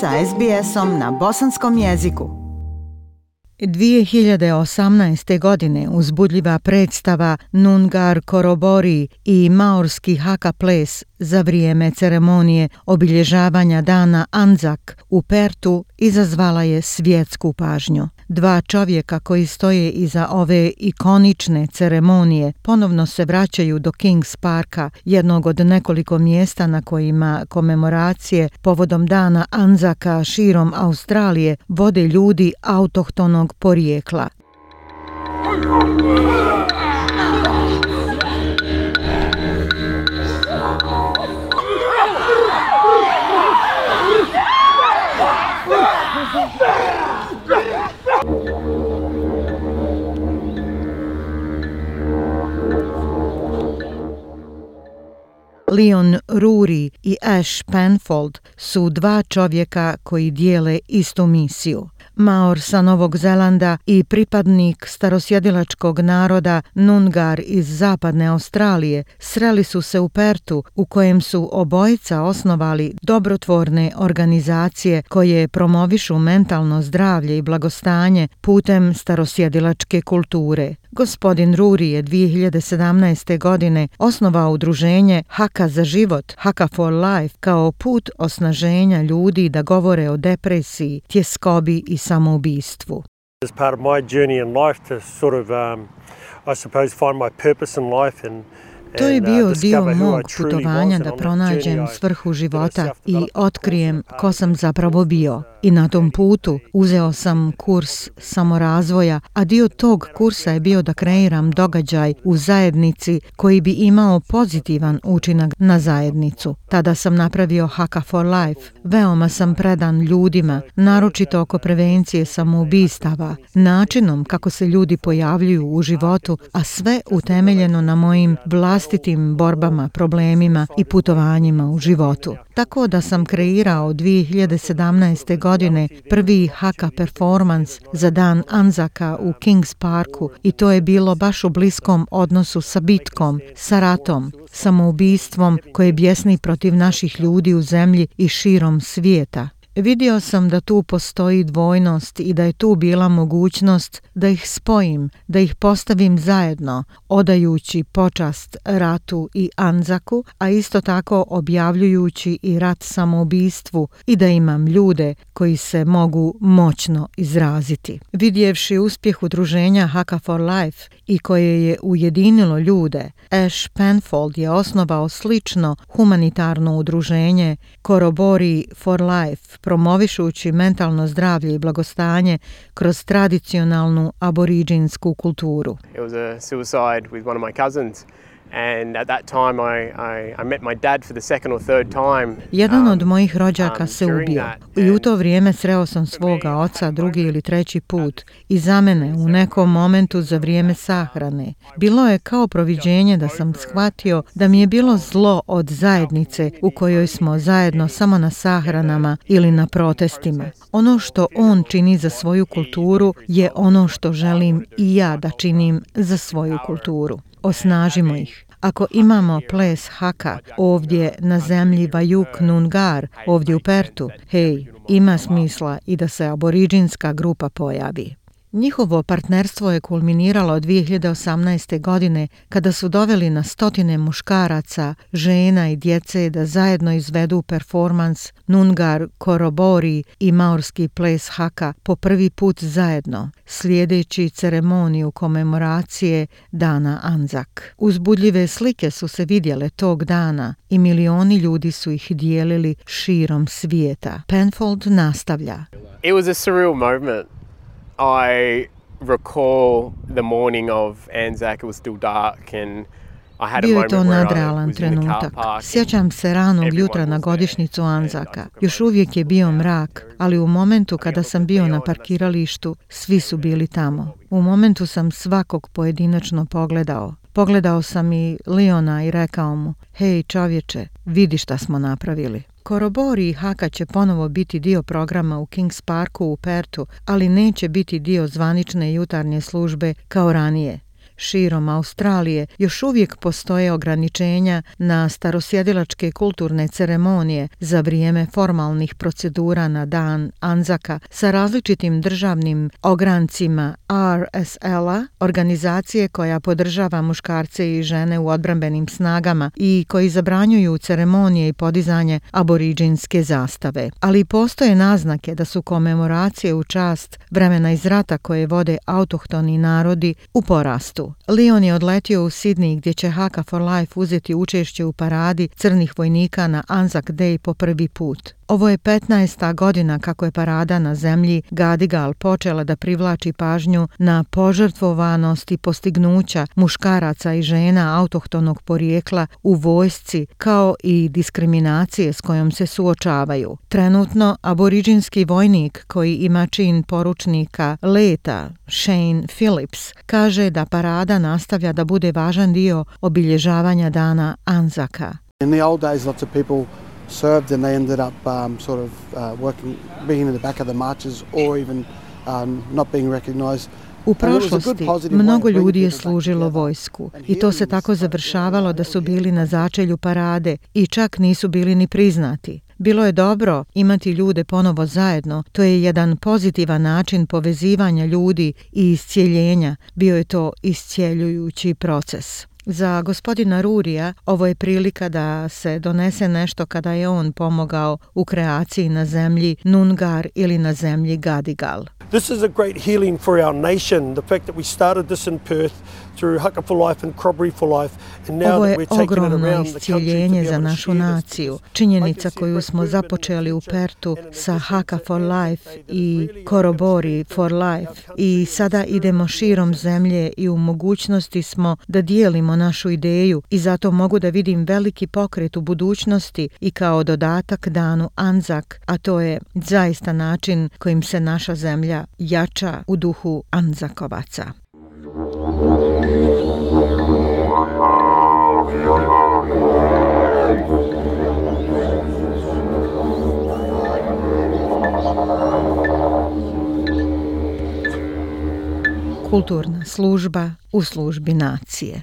sa SBS-om na bosanskom jeziku. 2018. godine uzbudljiva predstava Nungar Korobori i maorski haka ples za vrijeme ceremonije obilježavanja dana Anzak u Pertu izazvala je svjetsku pažnju. Dva čovjeka koji stoje iza ove ikonične ceremonije ponovno se vraćaju do Kings Parka, jednog od nekoliko mjesta na kojima komemoracije povodom dana Anzaka širom Australije vode ljudi autohtonog porijekla. Oh, Leon Rury i Ash Penfold su dva čovjeka koji dijele istu misiju. Maor sa Novog Zelanda i pripadnik starosjedilačkog naroda Nungar iz Zapadne Australije sreli su se u Pertu u kojem su obojica osnovali dobrotvorne organizacije koje promovišu mentalno zdravlje i blagostanje putem starosjedilačke kulture. Gospodin Ruri je 2017. godine osnovao udruženje Haka za život, Haka for Life, kao put osnaženja ljudi da govore o depresiji, tjeskobi i samoubistvu. As part of my journey in life to sort of, um, I suppose, find my purpose in life and To je e, bio dio mog putovanja da pronađem svrhu života i otkrijem ko sam zapravo bio. I na tom putu uzeo sam kurs samorazvoja, a dio tog kursa je bio da kreiram događaj u zajednici koji bi imao pozitivan učinak na zajednicu. Tada sam napravio Haka for Life. Veoma sam predan ljudima, naročito oko prevencije samoubistava, načinom kako se ljudi pojavljuju u životu, a sve utemeljeno na mojim vlastnim vlastitim borbama, problemima i putovanjima u životu. Tako da sam kreirao 2017. godine prvi haka performance za dan Anzaka u Kings Parku i to je bilo baš u bliskom odnosu sa bitkom, sa ratom, samoubistvom koje bjesni protiv naših ljudi u zemlji i širom svijeta. Vidio sam da tu postoji dvojnost i da je tu bila mogućnost da ih spojim, da ih postavim zajedno, odajući počast ratu i anzaku, a isto tako objavljujući i rat samoubistvu i da imam ljude koji se mogu moćno izraziti. Vidjevši uspjeh udruženja Haka for Life i koje je ujedinilo ljude, Ash Penfold je osnovao slično humanitarno udruženje Korobori for Life promovišući mentalno zdravlje i blagostanje kroz tradicionalnu aboriđinsku kulturu. It was a suicide with one of my cousins And at that time I, I, I met my dad for the second or third time. Jedan od um, mojih rođaka um, se ubio. I u to vrijeme sreo sam svoga oca drugi ili treći put. I za mene u nekom momentu za vrijeme um, sahrane. Bilo je kao proviđenje da sam shvatio da mi je bilo zlo od zajednice u kojoj smo zajedno samo na sahranama ili na protestima. Ono što on čini za svoju kulturu je ono što želim i ja da činim za svoju kulturu osnažimo ih. Ako imamo ples haka ovdje na zemlji Vajuk Nungar, ovdje u Pertu, hej, ima smisla i da se aboriđinska grupa pojavi. Njihovo partnerstvo je kulminiralo 2018. godine kada su doveli na stotine muškaraca, žena i djece da zajedno izvedu performans Nungar Korobori i maorski ples Haka po prvi put zajedno, slijedeći ceremoniju komemoracije Dana Anzak. Uzbudljive slike su se vidjele tog dana i milioni ljudi su ih dijelili širom svijeta. Penfold nastavlja. It was a surreal moment. I recall the morning of Anzac, it was still dark and I had Bio je to nadrealan trenutak. Sjećam se ranog jutra na godišnicu Anzaka. Još uvijek je bio mrak, ali u momentu kada sam bio na parkiralištu, svi su bili tamo. U momentu sam svakog pojedinačno pogledao. Pogledao sam i Leona i rekao mu, hej čovječe, vidi šta smo napravili. Korobori i Haka će ponovo biti dio programa u Kings Parku u Pertu, ali neće biti dio zvanične jutarnje službe kao ranije, širom Australije još uvijek postoje ograničenja na starosjedilačke kulturne ceremonije za vrijeme formalnih procedura na dan Anzaka sa različitim državnim ograncima RSL-a, organizacije koja podržava muškarce i žene u odbranbenim snagama i koji zabranjuju ceremonije i podizanje aboriđinske zastave. Ali postoje naznake da su komemoracije u čast vremena iz rata koje vode autohtoni narodi u porastu. Leon je odletio u Sidni gdje će Haka for Life uzeti učešće u paradi crnih vojnika na Anzac Day po prvi put. Ovo je 15. godina kako je parada na zemlji Gadigal počela da privlači pažnju na požrtvovanost i postignuća muškaraca i žena autohtonog porijekla u vojsci kao i diskriminacije s kojom se suočavaju. Trenutno aboriđinski vojnik koji ima čin poručnika leta Shane Phillips kaže da parada parada nastavlja da bude važan dio obilježavanja dana Anzaka. In the old days lots of people served and they ended up um, sort of uh, working being in the back of the marches or even um, not being recognized. U prošlosti mnogo ljudi je služilo vojsku i to se tako završavalo da su bili na začelju parade i čak nisu bili ni priznati. Bilo je dobro imati ljude ponovo zajedno, to je jedan pozitivan način povezivanja ljudi i iscijeljenja, bio je to iscijeljujući proces. Za gospodina Rurija ovo je prilika da se donese nešto kada je on pomogao u kreaciji na zemlji Nungar ili na zemlji Gadigal. This is a great healing for our nation, the fact that we started this in Perth through Haka for Life and Crobbery for Life. And now ovo je ogromno iscijeljenje za našu naciju. Činjenica koju smo započeli u Pertu sa Haka for Life i Korobori for Life i sada idemo širom zemlje i u mogućnosti smo da dijelimo našu ideju i zato mogu da vidim veliki pokret u budućnosti i kao dodatak danu Anzak, a to je zaista način kojim se naša zemlja jača u duhu Anzakovaca. Kulturna služba u službi nacije.